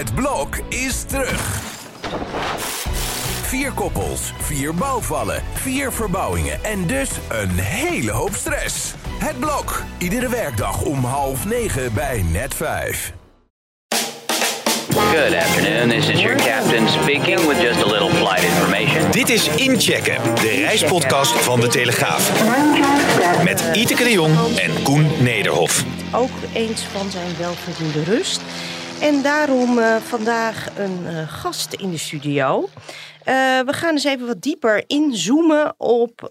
Het blok is terug. Vier koppels, vier bouwvallen, vier verbouwingen en dus een hele hoop stress. Het blok, iedere werkdag om half negen bij net vijf. Good afternoon, this is your captain speaking with just a little flight information. Dit is Inchecken, de reispodcast van De Telegraaf. Met Iteke de Jong en Koen Nederhof. ook eens van zijn welverdiende rust. En daarom eh, vandaag een eh, gast in de studio. Eh, we gaan eens even wat dieper inzoomen op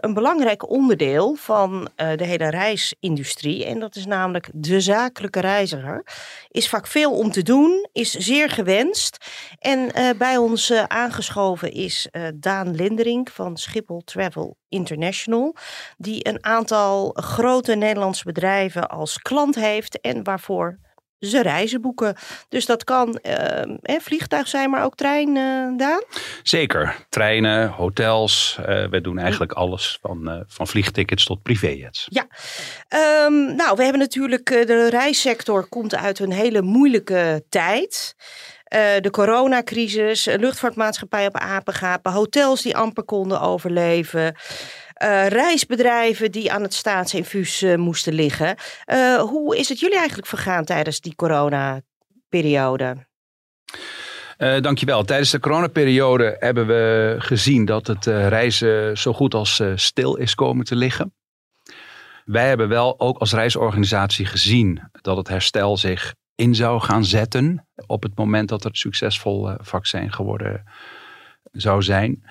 een belangrijk onderdeel van de hele reisindustrie. En dat is namelijk de zakelijke reiziger. Is vaak veel om te doen, is zeer gewenst. En bij ons aangeschoven is Daan Linderink van Schiphol Travel International. Die een aantal grote Nederlandse bedrijven als klant heeft en waarvoor ze reizen boeken. Dus dat kan hè, vliegtuig zijn, maar ook trein, eh, Daan? Zeker. Treinen, hotels. eh, we doen eigenlijk alles van, eh, van vliegtickets tot privéjets. Ja, Ehm, nou, we hebben natuurlijk de reissector komt uit een hele moeilijke tijd. De coronacrisis, luchtvaartmaatschappij op apengapen, hotels die amper konden overleven. Eh, reisbedrijven die aan het staatsinfuus eh, moesten liggen. Eh, hoe is het jullie eigenlijk vergaan tijdens die coronaperiode? Eh dankjewel. Tijdens de coronaperiode hebben we gezien dat het reizen zo goed als stil is komen te liggen. Wij hebben wel ook als reisorganisatie gezien dat het herstel zich in zou gaan zetten op het moment dat een succesvol vaccin geworden zou zijn.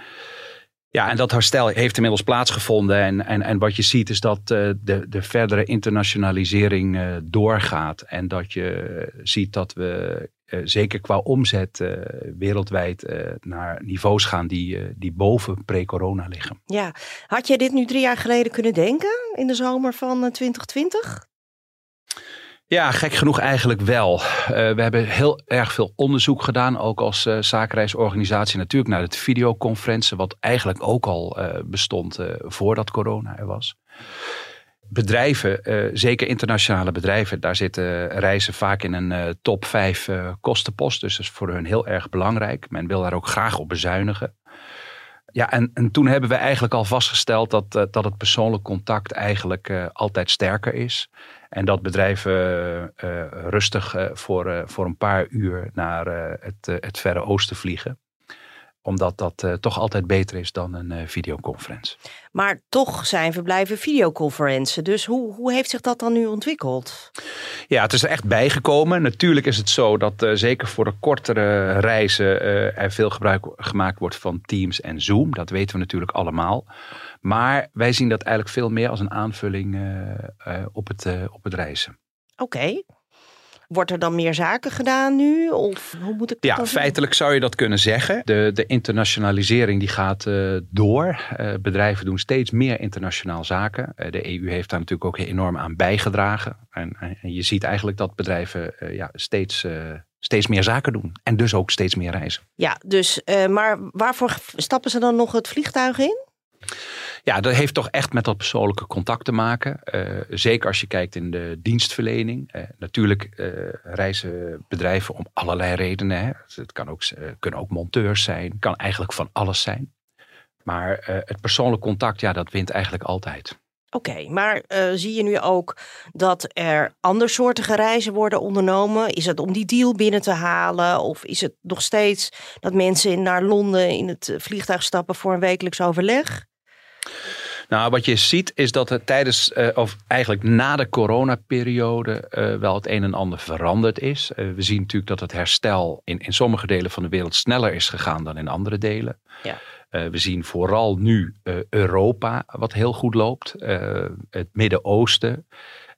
Ja, en dat herstel heeft inmiddels plaatsgevonden. En, en, en wat je ziet is dat eh, de, de verdere internationalisering eh, doorgaat. En dat je ziet dat we eh, zeker qua omzet eh, wereldwijd eh, naar niveaus gaan die, eh, die boven pre-corona liggen. Ja, had jij dit nu drie jaar geleden kunnen denken in de zomer van eh, 2020? Ja, gek genoeg eigenlijk wel. Eh, we hebben heel erg veel onderzoek gedaan, ook als uh, zakenreisorganisatie natuurlijk naar het videoconferentie, wat eigenlijk ook al uh, bestond voordat corona er was. Bedrijven, zeker internationale bedrijven, daar zitten reizen vaak in een top 5 uh, kostenpost. Dus dat is voor hun heel erg belangrijk. Men wil daar ook graag op bezuinigen. Ja, en, en toen hebben we eigenlijk al vastgesteld dat, uh, dat het persoonlijk contact eigenlijk uh, altijd sterker is. En dat bedrijven uh, rustig voor, voor een paar uur naar het, het Verre Oosten vliegen omdat dat uh, toch altijd beter is dan een uh, videoconferentie. Maar toch zijn verblijven videoconferenties. Dus hoe, hoe heeft zich dat dan nu ontwikkeld? Ja, het is er echt bijgekomen. Natuurlijk is het zo dat uh, zeker voor de kortere reizen er veel gebruik gemaakt wordt van Teams en Zoom. Dat weten we natuurlijk allemaal. Maar wij zien dat eigenlijk veel meer als een aanvulling op, het, op het reizen. Oké. Okay. Wordt er dan meer zaken gedaan nu? Of hoe moet ik dat Ja, feitelijk zou je dat kunnen zeggen. De, de internationalisering die gaat uh, door. Uh, bedrijven doen steeds meer internationaal zaken. Uh, de EU heeft daar natuurlijk ook enorm aan bijgedragen. En, en je ziet eigenlijk dat bedrijven ja, steeds, steeds meer zaken doen. En dus ook steeds meer reizen. Ja, dus, maar waarvoor stappen ze dan nog het vliegtuig in? Ja, dat heeft toch echt met dat persoonlijke contact te maken. Uh, zeker als je kijkt in de dienstverlening. Uh, natuurlijk uh, reizen bedrijven om allerlei redenen. Hè. Het kan ook, kunnen ook monteurs zijn. kan eigenlijk van alles zijn. Maar het persoonlijk contact, ja, dat wint eigenlijk altijd. Oké, maar zie je nu ook dat er andersoortige reizen worden ondernomen? Is het om die deal binnen te halen? Of is het nog steeds dat mensen naar Londen in het vliegtuig stappen voor een wekelijks overleg? Nou, wat je ziet is dat er tijdens, uh, of eigenlijk na de coronaperiode, uh, wel het een en ander veranderd is. Uh, we zien natuurlijk dat het herstel in, in sommige delen van de wereld sneller is gegaan dan in andere delen. Ja. we zien vooral nu Europa wat heel goed loopt, het Midden-Oosten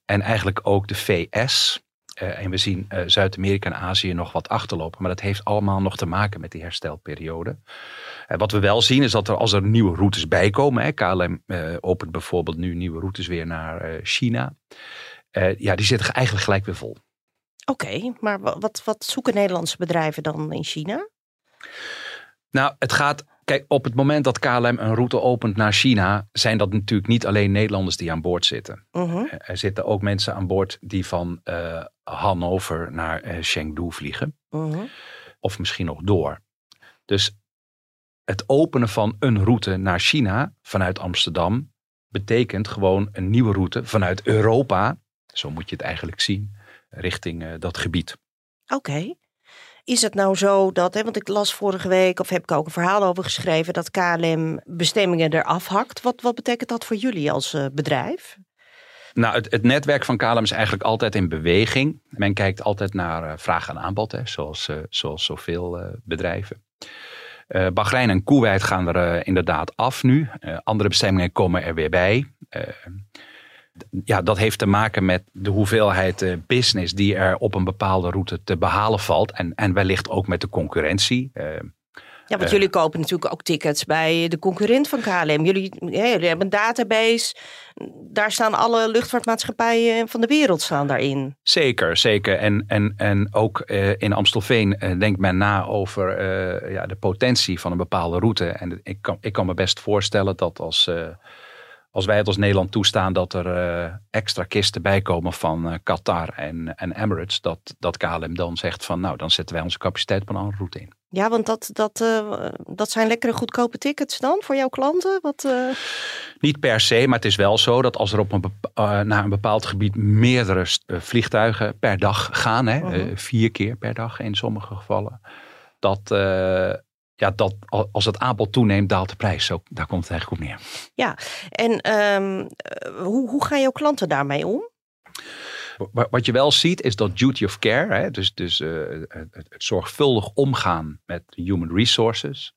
en eigenlijk ook de VS. Uh, en we zien uh, Zuid-Amerika en Azië nog wat achterlopen. Maar dat heeft allemaal nog te maken met die herstelperiode. Uh, wat we wel zien is dat er als er nieuwe routes bijkomen. Hè, KLM opent bijvoorbeeld nu nieuwe routes weer naar China. ja, die zitten eigenlijk gelijk weer vol. Oké, okay, maar wat, wat zoeken Nederlandse bedrijven dan in China? Nou, het gaat Kijk, op het moment dat KLM een route opent naar China, zijn dat natuurlijk niet alleen Nederlanders die aan boord zitten. Mhm. Er zitten ook mensen aan boord die van eh, Hannover naar eh, Chengdu vliegen. Mhm. Of misschien nog door. Dus het openen van een route naar China vanuit Amsterdam betekent gewoon een nieuwe route vanuit Europa. Zo moet je het eigenlijk zien, richting eh, dat gebied. Oké. Is het nou zo dat, hè, want ik las vorige week, of heb ik ook een verhaal over geschreven, dat KLM bestemmingen eraf hakt. Wat, wat betekent dat voor jullie als eh, bedrijf? Nou, het, het netwerk van KLM is eigenlijk altijd in beweging. Men kijkt altijd naar eh, vraag en aanbod, hè, zoals, eh, zoals zoveel bedrijven. Eh Bahrein en Kuwait gaan er eh, inderdaad af nu. Eh, andere bestemmingen komen er weer bij. Ja, dat heeft te maken met de hoeveelheid business die er op een bepaalde route te behalen valt. En, en wellicht ook met de concurrentie. Ja, want Eh. jullie kopen natuurlijk ook tickets bij de concurrent van KLM. Jullie, ja, jullie hebben een database. Daar staan alle luchtvaartmaatschappijen van de wereld staan daarin. Zeker, zeker. En, en, en ook eh, in Amstelveen eh, denkt men na over ja, de potentie van een bepaalde route. En ik kan, ik kan me best voorstellen dat als, als wij het als Nederland toestaan dat er eh, extra kisten bijkomen van eh, Qatar en, en Emirates, dat, dat KLM dan zegt van nou, dan zetten wij onze capaciteit op een andere route in. Ja, want dat, dat, eh, dat zijn lekkere goedkope tickets dan voor jouw klanten? Wat, Niet per se, maar het is wel zo dat als er op een bepa- eh, naar een bepaald gebied meerdere vliegtuigen per dag gaan, hè, Mhm. vier keer per dag in sommige gevallen, dat, ja, dat al- als het aanbod toeneemt, daalt de prijs. Zo, daar komt het eigenlijk op neer. En ehm, eh, hoe, hoe gaan jouw klanten daarmee om? Wa- Wat je wel ziet is dat duty of care, hè, dus, dus eh, het, zorgvuldig omgaan met human resources.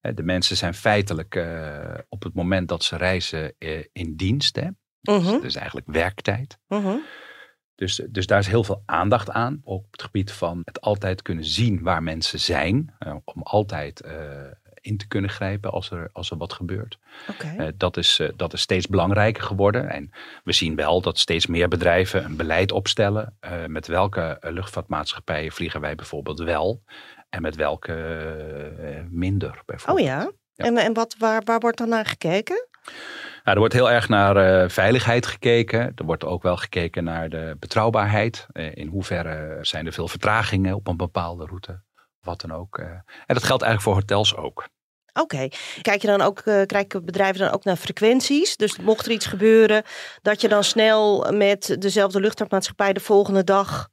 Hè, De mensen zijn feitelijk eh, op het moment dat ze reizen in dienst. Hè. Mhm, Dus eigenlijk werktijd. mhm. Dus, dus daar is heel veel aandacht aan. Ook op het gebied van het altijd kunnen zien waar mensen zijn. eh, om altijd eh, in te kunnen grijpen als er, als er wat gebeurt. Eh, dat, is, dat is steeds belangrijker geworden. En we zien wel dat steeds meer bedrijven een beleid opstellen. met welke luchtvaartmaatschappijen vliegen wij bijvoorbeeld wel. En met welke minder Oh bijvoorbeeld. ja? Ja. En, en wat, waar, waar wordt dan naar gekeken? Nou, er wordt heel erg naar eh, veiligheid gekeken. Er wordt ook wel gekeken naar de betrouwbaarheid. Eh, in hoeverre zijn er veel vertragingen op een bepaalde route. Wat dan ook. eh. En dat geldt eigenlijk voor hotels ook. Oké. Kijk je dan ook, kijken bedrijven dan ook naar frequenties? Dus mocht er iets gebeuren, dat je dan snel met dezelfde luchtvaartmaatschappij de volgende dag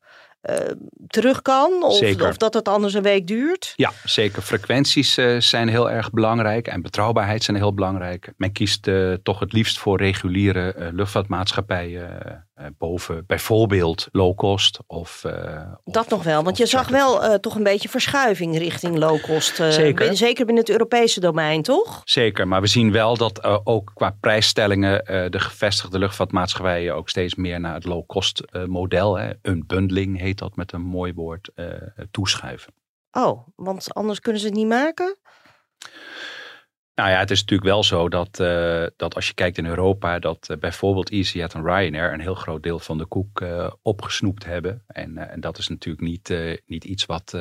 terug kan? Of, of dat het anders een week duurt? Ja, zeker. Frequenties eh, zijn heel erg belangrijk. En betrouwbaarheid zijn heel belangrijk. Men kiest eh, toch het liefst voor reguliere eh, luchtvaartmaatschappijen. Eh, boven bijvoorbeeld low cost. Of, eh, of- Dat nog wel, want je zag wel eh, toch een beetje verschuiving richting low cost. Zeker. binnen- zeker binnen het Europese domein, toch? Zeker, maar we zien wel dat ook qua prijsstellingen de gevestigde luchtvaartmaatschappijen ook steeds meer naar het low-cost eh, model, hè, unbundling heet dat met een mooi woord, toeschuiven. Oh, want anders kunnen ze het niet maken? Nou ja, het is natuurlijk wel zo dat, eh, dat als je kijkt in Europa, dat eh, bijvoorbeeld EasyJet en Ryanair een heel groot deel van de koek eh, opgesnoept hebben. En, en dat is natuurlijk niet, niet iets wat,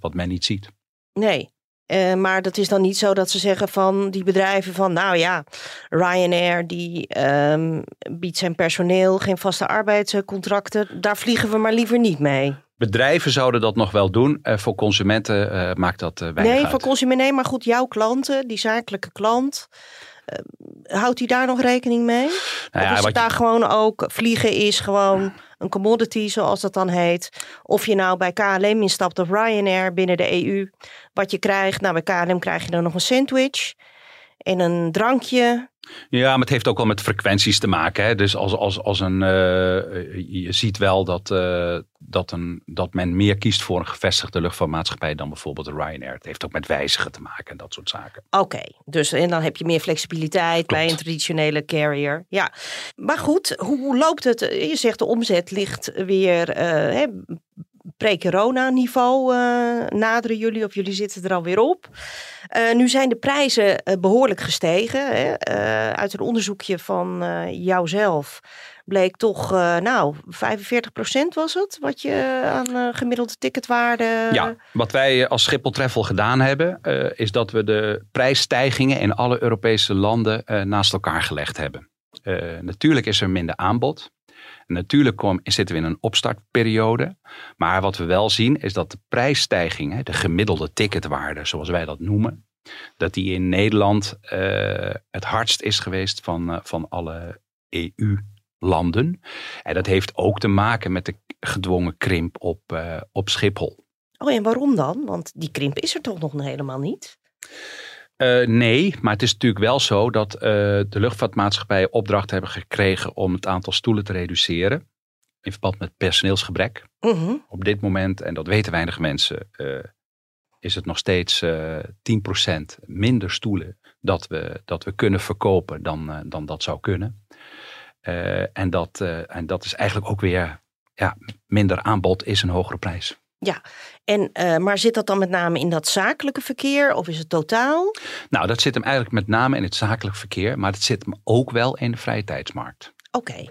wat men niet ziet. Nee. Eh, maar dat is dan niet zo dat ze zeggen van die bedrijven van nou ja, Ryanair die ehm, biedt zijn personeel geen vaste arbeidscontracten. Daar vliegen we maar liever niet mee. Bedrijven zouden dat nog wel doen. Eh, voor consumenten eh, maakt dat weinig nee, uit. voor consument nee, maar goed, jouw klanten, die zakelijke klant, houdt die daar nog rekening mee? Nou of ja, is wat het je- daar gewoon ook, vliegen is gewoon een commodity zoals dat dan heet. Of je nou bij KLM instapt of Ryanair binnen de EU. Wat je krijgt, nou bij KLM krijg je dan nog een sandwich en een drankje. Ja, maar het heeft ook wel met frequenties te maken. Hè? Dus als, als, als een, eh, je ziet wel dat, eh, dat, een, dat men meer kiest voor een gevestigde luchtvaartmaatschappij dan bijvoorbeeld Ryanair. Het heeft ook met wijzigen te maken en dat soort zaken. Oké, dus en dan heb je meer flexibiliteit bij een traditionele carrier. Ja, maar goed, hoe, hoe loopt het? Je zegt de omzet ligt weer eh, hè, pre-corona niveau eh, naderen jullie of jullie zitten er alweer op. Eh, nu zijn de prijzen eh, behoorlijk gestegen. Hè? Uit een onderzoekje van jouzelf bleek toch, nou, 45% was het wat je aan gemiddelde ticketwaarde. Ja, wat wij als Schiphol Travel gedaan hebben, is dat we de prijsstijgingen in alle Europese landen naast elkaar gelegd hebben. natuurlijk is er minder aanbod. Natuurlijk zitten we in een opstartperiode. Maar wat we wel zien is dat de prijsstijging, de gemiddelde ticketwaarde, zoals wij dat noemen, dat die in Nederland uh, het hardst is geweest van, uh, van alle EU-landen. En dat heeft ook te maken met de gedwongen krimp op, uh, op Schiphol. Oh, en waarom dan? Want die krimp is er toch nog helemaal niet? Uh, nee, maar het is natuurlijk wel zo dat uh, de luchtvaartmaatschappijen opdracht hebben gekregen om het aantal stoelen te reduceren. In verband met personeelsgebrek. -huh. Op dit moment, en dat weten weinig mensen, uh, is het nog steeds 10% minder stoelen dat we, dat we kunnen verkopen dan, dan dat zou kunnen. en, dat, en dat is eigenlijk ook weer ja, minder aanbod is een hogere prijs. Ja, en, uh, maar zit dat dan met name in dat zakelijke verkeer of is het totaal? Nou, dat zit hem eigenlijk met name in het zakelijk verkeer, maar het zit hem ook wel in de vrije tijdsmarkt. Oké,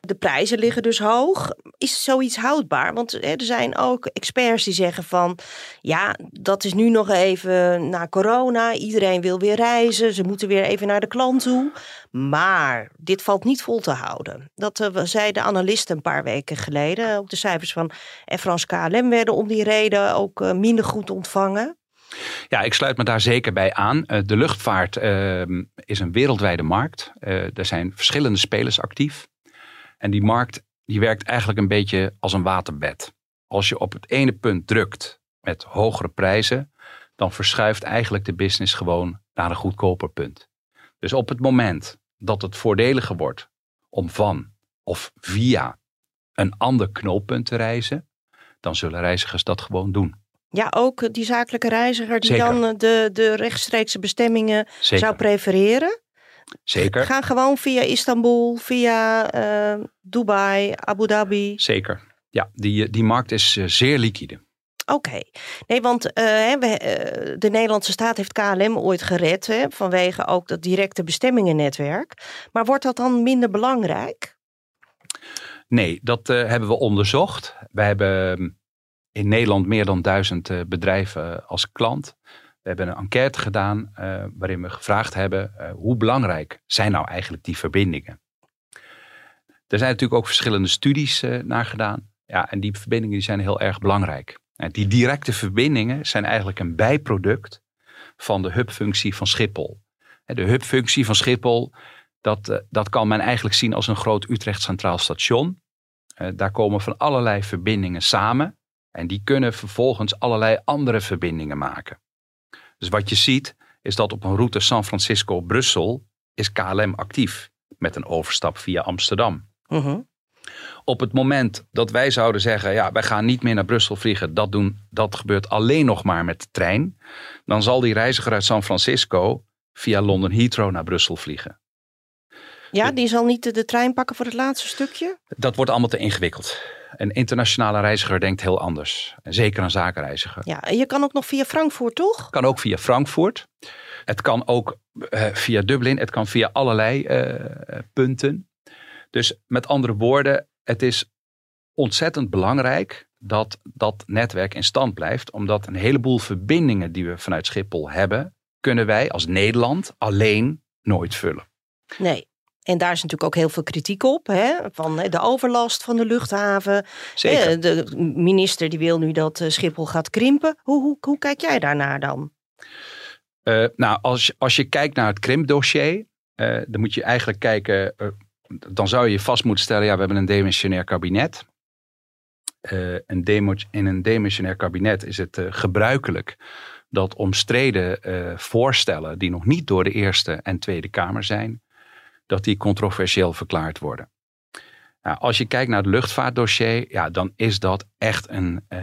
de prijzen liggen dus hoog. Is zoiets houdbaar? Want hè, er zijn ook experts die zeggen van... ja, dat is nu nog even na corona. Iedereen wil weer reizen. Ze moeten weer even naar de klant toe. Maar dit valt niet vol te houden. Dat uh, zei de analisten een paar weken geleden. Ook de cijfers van Air France KLM werden om die reden ook uh, minder goed ontvangen. Ja, ik sluit me daar zeker bij aan. De luchtvaart uh, is een wereldwijde markt. Uh, er zijn verschillende spelers actief. En die markt die werkt eigenlijk een beetje als een waterbed. Als je op het ene punt drukt met hogere prijzen, dan verschuift eigenlijk de business gewoon naar een goedkoper punt. Dus op het moment dat het voordeliger wordt om van of via een ander knooppunt te reizen, dan zullen reizigers dat gewoon doen. Ja, ook die zakelijke reiziger die Zeker. dan de, de rechtstreekse bestemmingen Zeker. zou prefereren. Zeker. Gaan gewoon via Istanbul, via uh, Dubai, Abu Dhabi. Zeker. Ja, die, die markt is zeer liquide. Oké. Okay. Nee, want uh, we, uh, de Nederlandse staat heeft KLM ooit gered hè, vanwege ook dat directe bestemmingennetwerk. Maar wordt dat dan minder belangrijk? Nee, dat uh, hebben we onderzocht. Wij hebben in Nederland meer dan duizend uh, bedrijven als klant. We hebben een enquête gedaan uh, waarin we gevraagd hebben uh, hoe belangrijk zijn nou eigenlijk die verbindingen. Er zijn natuurlijk ook verschillende studies naar gedaan. Ja, en die verbindingen die zijn heel erg belangrijk. Die directe verbindingen zijn eigenlijk een bijproduct van de hubfunctie van Schiphol. De hubfunctie van Schiphol, dat, dat kan men eigenlijk zien als een groot Utrecht Centraal Station. daar komen van allerlei verbindingen samen. En die kunnen vervolgens allerlei andere verbindingen maken. Dus wat je ziet is dat op een route San Francisco-Brussel is KLM actief met een overstap via Amsterdam. Uh -huh. Op het moment dat wij zouden zeggen, ja, wij gaan niet meer naar Brussel vliegen, dat, doen, dat gebeurt alleen nog maar met de trein, dan zal die reiziger uit San Francisco via London Heathrow naar Brussel vliegen. Ja, die zal niet de, de trein pakken voor het laatste stukje? Dat wordt allemaal te ingewikkeld. Een internationale reiziger denkt heel anders. Zeker een zakenreiziger. Ja, en je kan ook nog via Frankfurt, toch? Kan ook via Frankfurt. Het kan ook uh, via Dublin. Het kan via allerlei uh, punten. Dus met andere woorden, het is ontzettend belangrijk dat dat netwerk in stand blijft. Omdat een heleboel verbindingen die we vanuit Schiphol hebben, kunnen wij als Nederland alleen nooit vullen. Nee. En daar is natuurlijk ook heel veel kritiek op. Hè? Van de overlast van de luchthaven. Zeker. De minister die wil nu dat Schiphol gaat krimpen. Hoe, hoe, hoe kijk jij daarnaar dan? Uh, nou, als, als je kijkt naar het krimpdossier. Uh, dan moet je eigenlijk kijken. Uh, dan zou je vast moeten stellen. Ja, we hebben een demissionair kabinet. een demo, in een demissionair kabinet is het gebruikelijk dat omstreden voorstellen. die nog niet door de Eerste en Tweede Kamer zijn dat die controversieel verklaard worden. Nou, als je kijkt naar het luchtvaartdossier, ja, dan is dat echt een. Uh,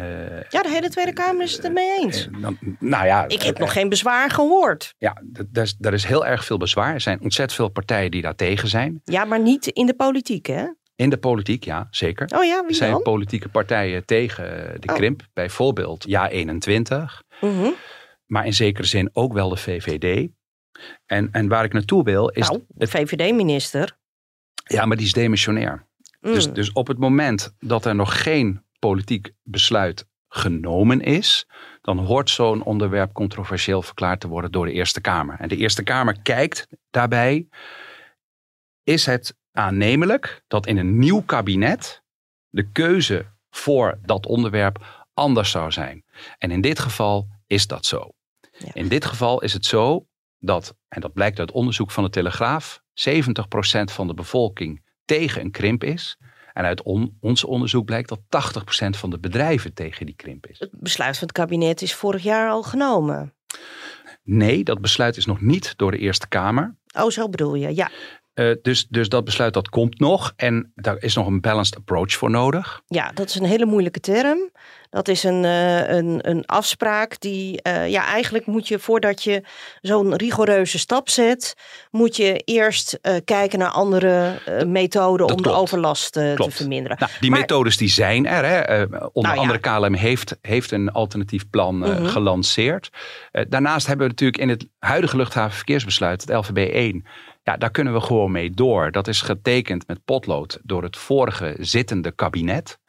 ja, de hele Tweede Kamer is het ermee eens. Uh, dan, nou ja, ik heb uh, nog geen bezwaar gehoord. Ja, er is, is heel erg veel bezwaar. Er zijn ontzettend veel partijen die daar tegen zijn. Ja, maar niet in de politiek, hè? In de politiek, ja, zeker. Oh ja, wie er zijn dan? politieke partijen tegen de krimp. Oh. Bijvoorbeeld Ja 21. -huh. Maar in zekere zin ook wel de VVD. En, en waar ik naartoe wil is... Nou, de VVD-minister. Ja, maar die is demissionair. Dus, Mm. dus op het moment dat er nog geen politiek besluit genomen is, dan hoort zo'n onderwerp controversieel verklaard te worden door de Eerste Kamer. En de Eerste Kamer kijkt daarbij, is het aannemelijk dat in een nieuw kabinet de keuze voor dat onderwerp anders zou zijn. En in dit geval is dat zo. Ja. In dit geval is het zo dat, en dat blijkt uit onderzoek van de Telegraaf, 70% van de bevolking tegen een krimp is. En uit on- ons onderzoek blijkt dat 80% van de bedrijven tegen die krimp is. Het besluit van het kabinet is vorig jaar al genomen. Nee, dat besluit is nog niet door de Eerste Kamer. Oh, zo bedoel je. Ja, Eh, dus, dus dat besluit dat komt nog. En daar is nog een balanced approach voor nodig. ja dat is een hele moeilijke term. Dat is een, eh, een, een afspraak die, eh, ja, eigenlijk moet je voordat je zo'n rigoureuze stap zet, moet je eerst kijken naar andere methoden dat om de overlast te verminderen. Nou, die Maar- methodes die zijn er. Hè. Onder Nou ja. andere KLM heeft, heeft een alternatief plan Mhm. gelanceerd. Daarnaast hebben we natuurlijk in het huidige luchthavenverkeersbesluit, het LVB 1, ja, daar kunnen we gewoon mee door. Dat is getekend met potlood door het vorige zittende kabinet.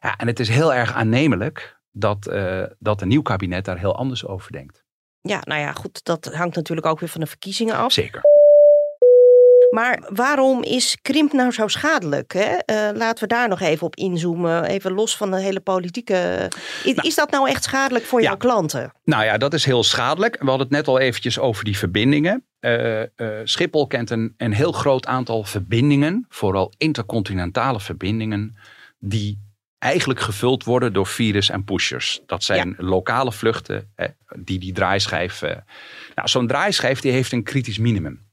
Ja, en het is heel erg aannemelijk dat, eh, dat een nieuw kabinet daar heel anders over denkt. Ja, nou ja, goed, dat hangt natuurlijk ook weer van de verkiezingen af. Zeker. Maar waarom is krimp nou zo schadelijk? Hè? Eh, laten we daar nog even op inzoomen. Even los van de hele politieke. Is, is dat nou echt schadelijk voor Ja. jouw klanten? Nou ja, dat is heel schadelijk. We hadden het net al eventjes over die verbindingen. Eh, eh, Schiphol kent een, een heel groot aantal verbindingen, vooral intercontinentale verbindingen, die eigenlijk gevuld worden door virus en pushers. Dat zijn lokale vluchten hè, die die draaischijf. eh, nou, zo'n draaischijf die heeft een kritisch minimum.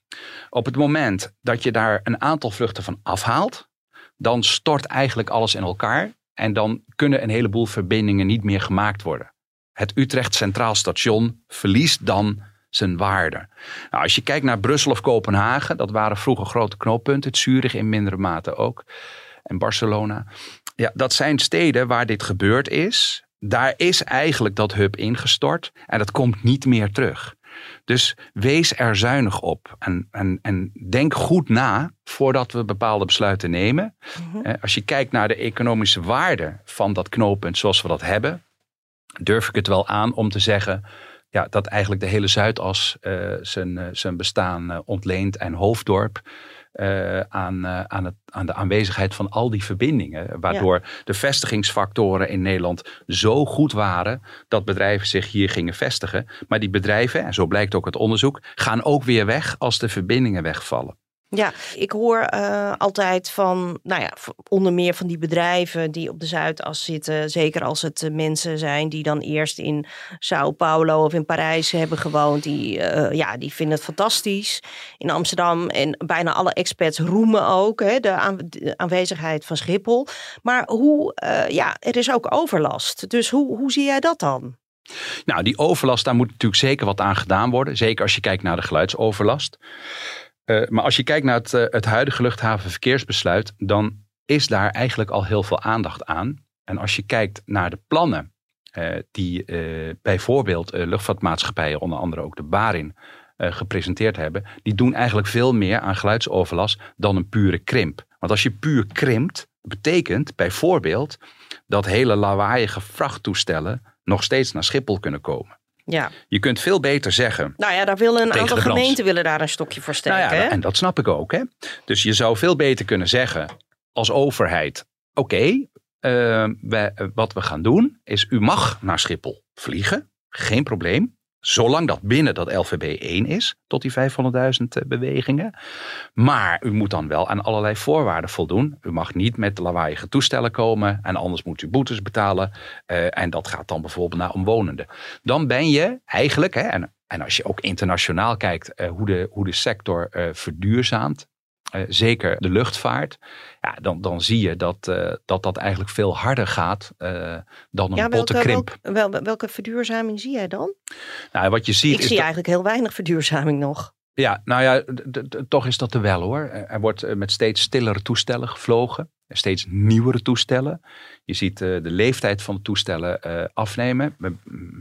Op het moment dat je daar een aantal vluchten van afhaalt, dan stort eigenlijk alles in elkaar. En dan kunnen een heleboel verbindingen niet meer gemaakt worden. Het Utrecht Centraal Station verliest dan zijn waarde. Nou, als je kijkt naar Brussel of Kopenhagen, dat waren vroeger grote knooppunten. Zurich in mindere mate ook. En Barcelona. Ja, dat zijn steden waar dit gebeurd is. Daar is eigenlijk dat hub ingestort en dat komt niet meer terug. Dus wees er zuinig op en, en, en denk goed na voordat we bepaalde besluiten nemen. Eh, Als je kijkt naar de economische waarde van dat knooppunt zoals we dat hebben, durf ik het wel aan om te zeggen ja, dat eigenlijk de hele Zuidas eh, zijn, eh, zijn bestaan eh, ontleent en Hoofddorp eh, aan, aan, het, aan de aanwezigheid van al die verbindingen. Waardoor de vestigingsfactoren in Nederland zo goed waren dat bedrijven zich hier gingen vestigen. Maar die bedrijven, en zo blijkt ook het onderzoek, gaan ook weer weg als de verbindingen wegvallen. Ja, ik hoor eh, altijd van, nou ja, onder meer van die bedrijven die op de Zuidas zitten. Zeker als het eh, mensen zijn die dan eerst in Sao Paulo of in Parijs hebben gewoond. Die, eh, ja, die vinden het fantastisch in Amsterdam. En bijna alle expats roemen ook hè, de, aan- de aanwezigheid van Schiphol. Maar hoe, ja, er is ook overlast. Dus hoe, hoe zie jij dat dan? Nou, die overlast, daar moet natuurlijk zeker wat aan gedaan worden. Zeker als je kijkt naar de geluidsoverlast. Eh, maar als je kijkt naar het, eh, het huidige luchthavenverkeersbesluit, dan is daar eigenlijk al heel veel aandacht aan. En als je kijkt naar de plannen eh, die bijvoorbeeld luchtvaartmaatschappijen, onder andere ook de Barin, gepresenteerd hebben, die doen eigenlijk veel meer aan geluidsoverlast dan een pure krimp. Want als je puur krimpt, betekent bijvoorbeeld dat hele lawaaiige vrachttoestellen nog steeds naar Schiphol kunnen komen. Ja, Je kunt veel beter zeggen. nou ja, daar willen een aantal gemeenten willen daar een stokje voor steken. Nou ja, hè? en dat snap ik ook. Hè? Dus je zou veel beter kunnen zeggen als overheid: oké, eh, wat we gaan doen is: u mag naar Schiphol vliegen, geen probleem. Zolang dat binnen dat LVB 1 is, tot die 500.000 eh, bewegingen. Maar u moet dan wel aan allerlei voorwaarden voldoen. U mag niet met lawaaiige toestellen komen en anders moet u boetes betalen. Eh, en dat gaat dan bijvoorbeeld naar omwonenden. Dan ben je eigenlijk, hè, en, en als je ook internationaal kijkt eh, hoe, de, hoe de sector eh, verduurzaamt. zeker de luchtvaart. Ja, dan, dan zie je dat, eh, dat dat eigenlijk veel harder gaat eh, dan een Ja, botte welke, krimp. welke, wel- welke verduurzaming zie jij dan? Nou, wat je ziet Ik is zie dat- eigenlijk heel weinig verduurzaming nog. Ja, nou ja, toch is dat er wel hoor. Er wordt eh, met steeds stillere toestellen gevlogen. Steeds nieuwere toestellen. Je ziet eh, de leeftijd van de toestellen eh, afnemen. Be-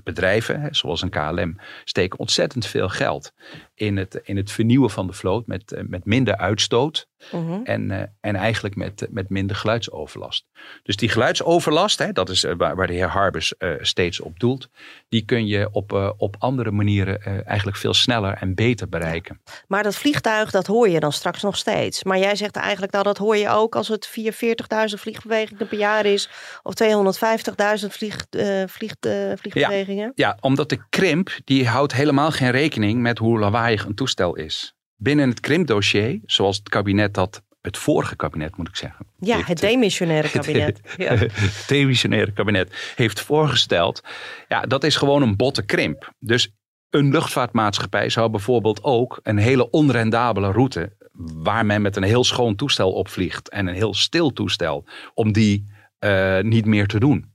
Bedrijven, hè, zoals een KLM, steken ontzettend veel geld in het, in het vernieuwen van de vloot met, eh, met minder uitstoot Mhm. en, en eigenlijk met, met minder geluidsoverlast. Dus die geluidsoverlast, hè, dat is waar, waar de heer Harbers steeds op doelt, die kun je op, op andere manieren eigenlijk veel sneller en beter bereiken. Maar dat vliegtuig, dat hoor je dan straks nog steeds. Maar jij zegt eigenlijk, nou dat hoor je ook als het 44.000 vliegbewegingen per jaar is. Of 250.000 vlieg, eh, vlieg, eh, vliegbewegingen. Ja, omdat de krimp, die houdt helemaal geen rekening met hoe lawaaiig een toestel is. Binnen het krimpdossier, zoals het kabinet dat, het vorige kabinet moet ik zeggen. Ja, heeft, het demissionaire kabinet. Ja. het demissionaire kabinet heeft voorgesteld. Ja, dat is gewoon een botte krimp. Dus een luchtvaartmaatschappij zou bijvoorbeeld ook een hele onrendabele route, waar men met een heel schoon toestel opvliegt en een heel stil toestel, om die eh, niet meer te doen.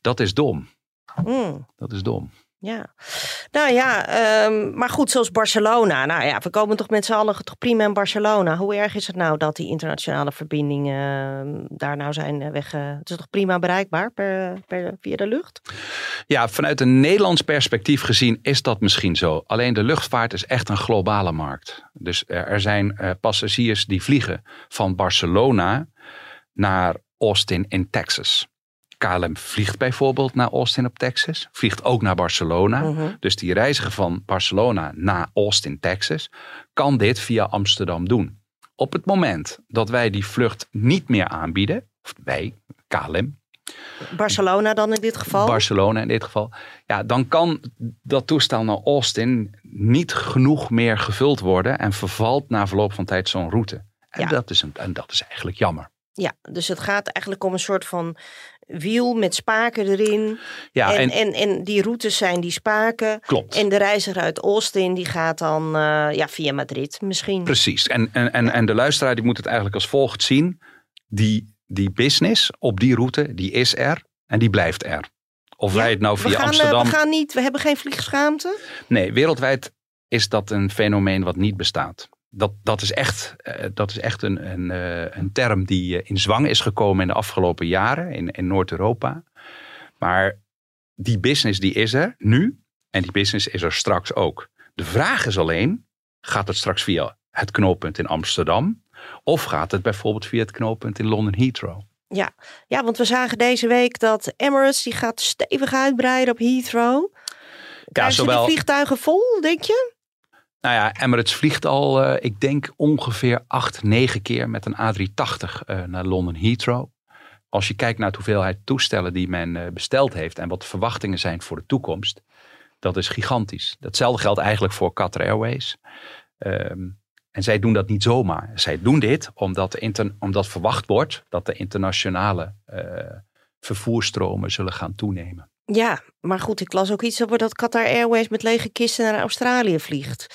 Dat is dom. Mm. Dat is dom. Ja, nou ja, ehm, maar goed, zoals Barcelona. Nou ja, we komen toch met z'n allen toch prima in Barcelona. Hoe erg is het nou dat die internationale verbindingen ehm, daar nou zijn eh, weg? eh, het is toch prima bereikbaar per, per, via de lucht? Ja, vanuit een Nederlands perspectief gezien is dat misschien zo. Alleen de luchtvaart is echt een globale markt. Dus er er zijn passagiers die vliegen van Barcelona naar Austin in Texas. KLM vliegt bijvoorbeeld naar Austin op Texas, vliegt ook naar Barcelona. Mhm. Dus die reiziger van Barcelona naar Austin, Texas, kan dit via Amsterdam doen. Op het moment dat wij die vlucht niet meer aanbieden, of wij, KLM, Barcelona dan in dit geval? Barcelona in dit geval. Ja, dan kan dat toestel naar Austin niet genoeg meer gevuld worden en vervalt na verloop van tijd zo'n route. En, Ja. dat is een, en dat is eigenlijk jammer. Ja, dus het gaat eigenlijk om een soort van wiel met spaken erin. Ja, en, en, en, en, die routes zijn die spaken. klopt. En de reiziger uit Austin die gaat dan eh, ja, via Madrid misschien. Precies. En, en, en, en de luisteraar die moet het eigenlijk als volgt zien. Die, die business op die route, die is er en die blijft er. Of Ja, wij het nou via gaan, eh, Amsterdam... we gaan niet, we hebben geen vliegschaamte. Nee, wereldwijd is dat een fenomeen wat niet bestaat. Dat, dat is echt, eh, dat is echt een, een, eh, een term die eh, in zwang is gekomen in de afgelopen jaren in, in Noord-Europa. Maar die business die is er nu en die business is er straks ook. De vraag is alleen, gaat het straks via het knooppunt in Amsterdam? Of gaat het bijvoorbeeld via het knooppunt in London Heathrow? Ja, want we zagen deze week dat Emirates die gaat stevig uitbreiden op Heathrow. Ze zowel- die vliegtuigen vol, denk je? Nou ja, Emirates vliegt al, eh, ik denk ongeveer acht, negen keer met een A380 eh, naar London Heathrow. Als je kijkt naar de hoeveelheid toestellen die men eh, besteld heeft en wat de verwachtingen zijn voor de toekomst, dat is gigantisch. Datzelfde geldt eigenlijk voor Qatar Airways. Ehm, en zij doen dat niet zomaar. Zij doen dit omdat, inter- omdat verwacht wordt dat de internationale vervoerstromen zullen gaan toenemen. Ja, maar goed, ik las ook iets over dat Qatar Airways met lege kisten naar Australië vliegt.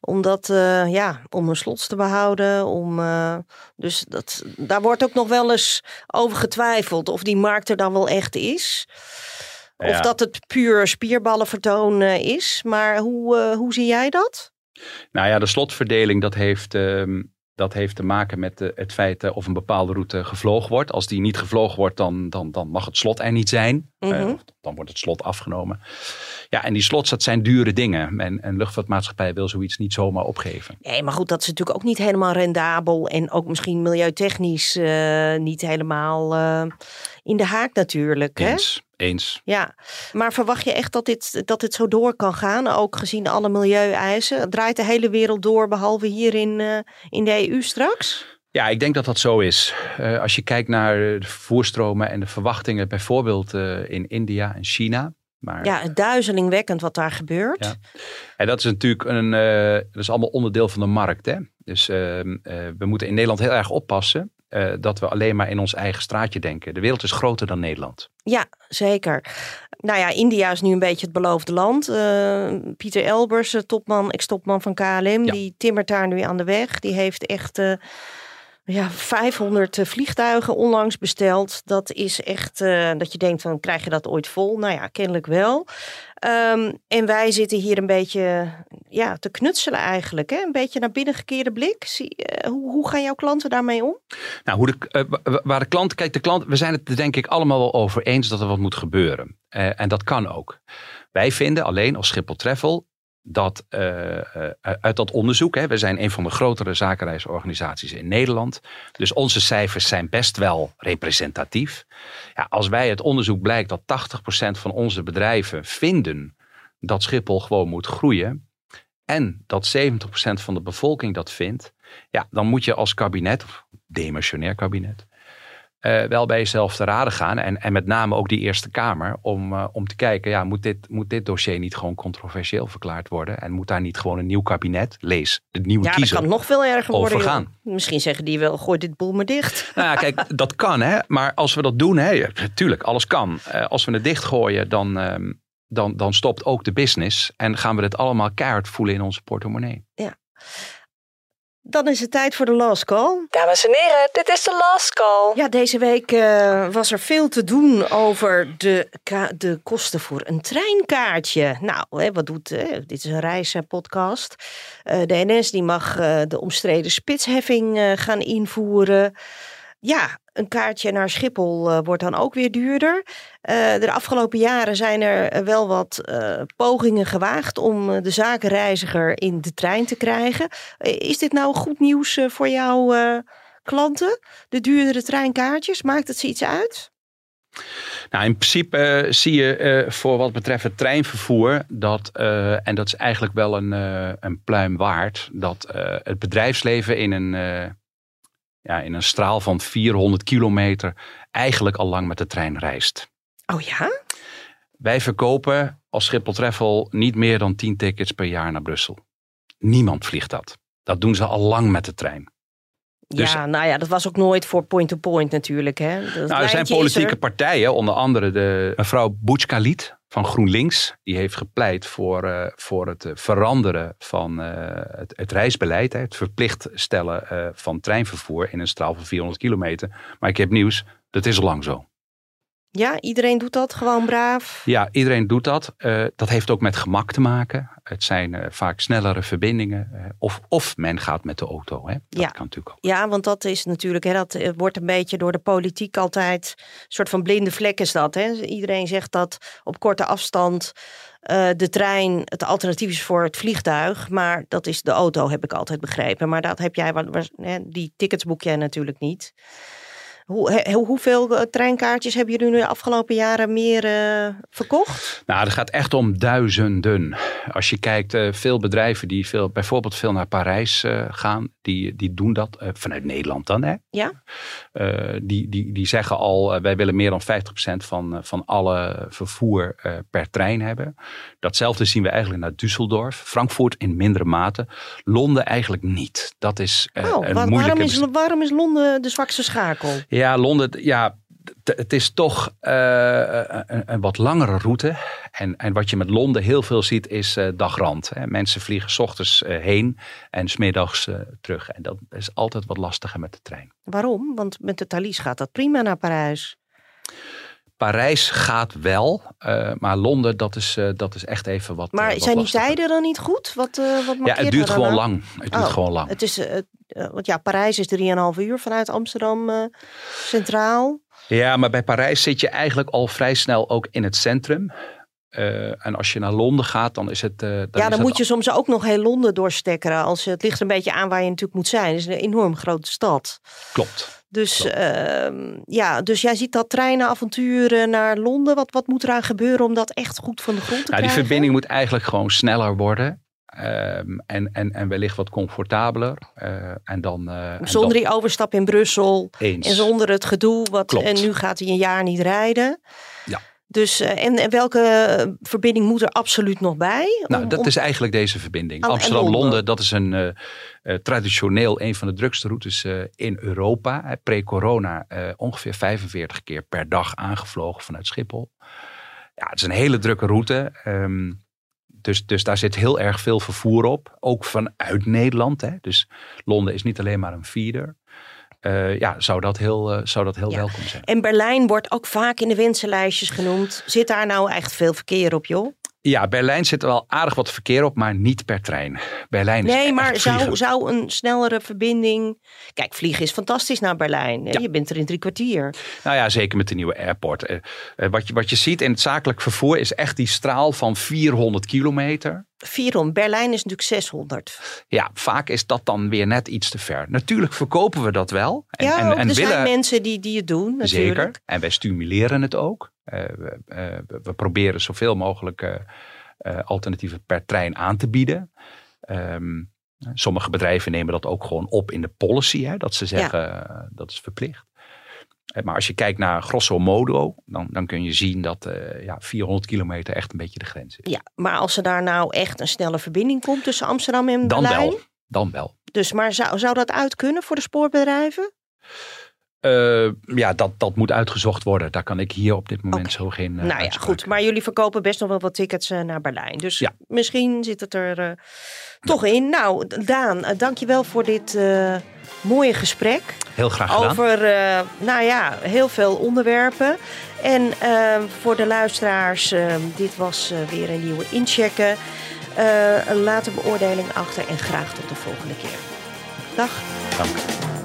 Omdat, eh, ja, om hun slots te behouden. Om, eh, dus dat, daar wordt ook nog wel eens over getwijfeld of die markt er dan wel echt is. Of Ja. dat het puur spierballenvertoon eh, is. Maar hoe, eh, hoe zie jij dat? Nou ja, de slotverdeling dat heeft, ehm, dat heeft te maken met eh, het feit eh, of een bepaalde route gevlogen wordt. Als die niet gevlogen wordt, dan, dan, dan mag het slot er niet zijn. Of dan wordt het slot afgenomen. Ja, en die slots, dat zijn dure dingen. En een luchtvaartmaatschappij wil zoiets niet zomaar opgeven. Nee, maar goed, dat is natuurlijk ook niet helemaal rendabel. En ook misschien milieutechnisch eh, niet helemaal eh, in de haak natuurlijk. Hè? Eens, eens. Ja, maar verwacht je echt dat dit, dat dit zo door kan gaan? Ook gezien alle milieueisen? Draait de hele wereld door, behalve hier in, eh, in de EU straks? Ja, ik denk dat dat zo is. Als je kijkt naar de vervoerstromen en de verwachtingen, bijvoorbeeld in India en China. Maar Ja, duizelingwekkend wat daar gebeurt. Ja. En dat is natuurlijk een, eh, dat is allemaal onderdeel van de markt. Hè? Dus ehm, eh, we moeten in Nederland heel erg oppassen eh, dat we alleen maar in ons eigen straatje denken. De wereld is groter dan Nederland. Ja, zeker. Nou ja, India is nu een beetje het beloofde land. Pieter Elbers, topman, ex-topman van KLM, Ja. die timmert daar nu aan de weg. Die heeft echt ja, 500 vliegtuigen onlangs besteld. Dat is echt eh, dat je denkt van krijg je dat ooit vol? Nou ja, kennelijk wel. Ehm, en wij zitten hier een beetje ja, te knutselen eigenlijk. Hè? Een beetje naar binnen gekeerde blik. Zie, eh, hoe, hoe gaan jouw klanten daarmee om? Nou, hoe de, eh, wa- waar de klant, kijk, de klant, we zijn het denk ik allemaal wel over eens dat er wat moet gebeuren. Eh, en dat kan ook. Wij vinden alleen als Schiphol Travel dat uh, uit dat onderzoek, hè, we zijn een van de grotere zakenreisorganisaties in Nederland, dus onze cijfers zijn best wel representatief. Ja, als wij het onderzoek blijkt dat 80% van onze bedrijven vinden dat Schiphol gewoon moet groeien en dat 70% van de bevolking dat vindt, ja, dan moet je als kabinet, demissionair kabinet, uh, wel bij jezelf te raden gaan. En, en met name ook die Eerste Kamer. Om, uh, om te kijken, ja, moet, dit, moet dit dossier niet gewoon controversieel verklaard worden? En moet daar niet gewoon een nieuw kabinet, lees, de nieuwe ja, kiezer, Ja, dat kan nog veel erger worden. Gaan. Misschien zeggen die wel, gooi dit boel maar dicht. Nou ja, kijk, dat kan hè. Maar als we dat doen, hè, natuurlijk, alles kan. Uh, als we het dichtgooien, dan, uh, dan, dan stopt ook de business. En gaan we dit allemaal keihard voelen in onze portemonnee. Ja. Dan is het tijd voor de last call. Dames en heren, dit is de last call. Ja, deze week uh, was er veel te doen over de, de kosten voor een treinkaartje. Nou, hè, wat doet, hè? dit is een reispodcast. Uh, de NS die mag uh, de omstreden spitsheffing gaan invoeren. Ja, een kaartje naar Schiphol uh, wordt dan ook weer duurder. Uh, de afgelopen jaren zijn er wel wat pogingen gewaagd om de zakenreiziger in de trein te krijgen. is dit nou goed nieuws voor jouw klanten? De duurdere treinkaartjes, maakt het ze iets uit? Nou, in principe zie je voor wat betreft het treinvervoer dat, en dat is eigenlijk wel een, een pluim waard, dat het bedrijfsleven in een ja, in een straal van 400 kilometer eigenlijk al lang met de trein reist. Oh ja? Wij verkopen als Schiphol Travel niet meer dan 10 tickets per jaar naar Brussel. Niemand vliegt dat. Dat doen ze al lang met de trein. Dus, ja, nou ja, dat was ook nooit voor point-to-point natuurlijk. Hè? Dat nou, er zijn politieke er... partijen, onder andere de mevrouw Boutskalit van GroenLinks. Die heeft gepleit voor, uh, voor het veranderen van uh, het, het, reisbeleid. Hè, het verplicht stellen uh, van treinvervoer in een straal van 400 kilometer. Maar ik heb nieuws, dat is al lang zo. Ja, iedereen doet dat gewoon braaf. Ja, iedereen doet dat. Uh, dat heeft ook met gemak te maken. Het zijn uh, vaak snellere verbindingen. Uh, of, of men gaat met de auto. Hè. Dat ja. kan natuurlijk ook. Ja, want dat is natuurlijk, hè, dat wordt een beetje door de politiek altijd een soort van blinde vlek is dat. Hè. Iedereen zegt dat op korte afstand de trein het alternatief is voor het vliegtuig. Maar dat is de auto, heb ik altijd begrepen. Maar dat heb jij, die tickets boek jij natuurlijk niet. Hoe, hoeveel treinkaartjes hebben jullie nu de afgelopen jaren meer uh, verkocht? Nou, het gaat echt om duizenden. Als je kijkt, uh, veel bedrijven die veel, bijvoorbeeld veel naar Parijs uh, gaan, die, die doen dat vanuit Nederland dan. Hè? Ja. die, die, die zeggen al, wij willen meer dan 50% van, van alle vervoer per trein hebben. Datzelfde zien we eigenlijk naar Düsseldorf, Frankfurt in mindere mate, Londen eigenlijk niet. Dat is oh, een waar, moeilijke... Waarom is, waarom is Londen de zwakste schakel? Ja, Londen, ja, het is toch uh, een, een, wat langere route. En, en wat je met Londen heel veel ziet is uh, dagrand. Hè. Mensen vliegen s ochtends uh, heen en smiddags terug. En dat is altijd wat lastiger met de trein. Waarom? Want met de Thalys gaat dat prima naar Parijs. Parijs gaat wel, maar Londen dat is, dat is echt even wat Maar wat zijn lastiger. die tijden dan niet goed? Wat, wat Ja, het duurt gewoon lang. Het duurt oh, gewoon lang. Het is, want ja, Parijs is 3,5 uur vanuit Amsterdam centraal. Ja, maar bij Parijs zit je eigenlijk al vrij snel ook in het centrum. Uh, en als je naar Londen gaat, dan is het. Uh, dan ja, dan het moet je soms ook nog heel Londen doorstekkeren. Als, het ligt er een beetje aan waar je natuurlijk moet zijn. Het is een enorm grote stad. Klopt. Dus, uh, ja, dus jij ziet dat treinenavonturen naar Londen. Wat, wat moet eraan gebeuren om dat echt goed van de grond te nou, krijgen? Die verbinding moet eigenlijk gewoon sneller worden. Um, en, en, en wellicht wat comfortabeler. Uh, en dan, uh, zonder en dan... die overstap in Brussel. Eens. En zonder het gedoe. Wat, Klopt. en nu gaat hij een jaar niet rijden. Ja. Dus, uh, en, en welke verbinding moet er absoluut nog bij? Nou, dat om... is eigenlijk deze verbinding. Oh, en Amsterdam-Londen, Londen. dat is een traditioneel een van de drukste routes in Europa. Pre-corona ongeveer 45 keer per dag aangevlogen vanuit Schiphol. Ja, het is een hele drukke route. Um, dus, dus daar zit heel erg veel vervoer op. Ook vanuit Nederland. Hè. Dus Londen is niet alleen maar een feeder. Uh, ja, zou dat heel, uh, zou dat heel Ja. welkom zijn. En Berlijn wordt ook vaak in de wensenlijstjes genoemd. Zit daar nou echt veel verkeer op, joh? Ja, Berlijn zit er wel aardig wat verkeer op, maar niet per trein. Berlijn is Nee, maar zou, zou een snellere verbinding... Kijk, vliegen is fantastisch naar Berlijn. Ja. Je bent er in drie kwartier. Nou ja, zeker met de nieuwe airport. Uh, wat, je, wat je ziet in het zakelijk vervoer is echt die straal van 400 kilometer. 400. Berlijn is natuurlijk 600. Ja, vaak is dat dan weer net iets te ver. Natuurlijk verkopen we dat wel. En, ja, en, en er willen, zijn mensen die, die het doen natuurlijk. Zeker. En wij stimuleren het ook. Uh, we, uh, we, proberen zoveel mogelijk uh, alternatieven per trein aan te bieden. Um, sommige bedrijven nemen dat ook gewoon op in de policy. Hè, dat ze zeggen ja. dat is verplicht. Maar als je kijkt naar grosso modo, dan, dan kun je zien dat uh, ja, 400 kilometer echt een beetje de grens is. Ja, maar als er daar nou echt een snelle verbinding komt tussen Amsterdam en dan Berlijn? Wel, dan wel. Dus, maar zou, zou dat uit kunnen voor de spoorbedrijven? Uh, ja, dat, dat moet uitgezocht worden. Daar kan ik hier op dit moment okay. zo geen. Uh, nou ja, goed. Maar jullie verkopen best nog wel wat tickets uh, naar Berlijn. Dus ja. misschien zit het er toch in. Nou, Daan, dankjewel voor dit mooie gesprek. Heel graag gedaan. Over, nou ja, heel veel onderwerpen. En voor de luisteraars, dit was weer een nieuwe inchecken. laat een beoordeling achter en graag tot de volgende keer. Dag. Dank.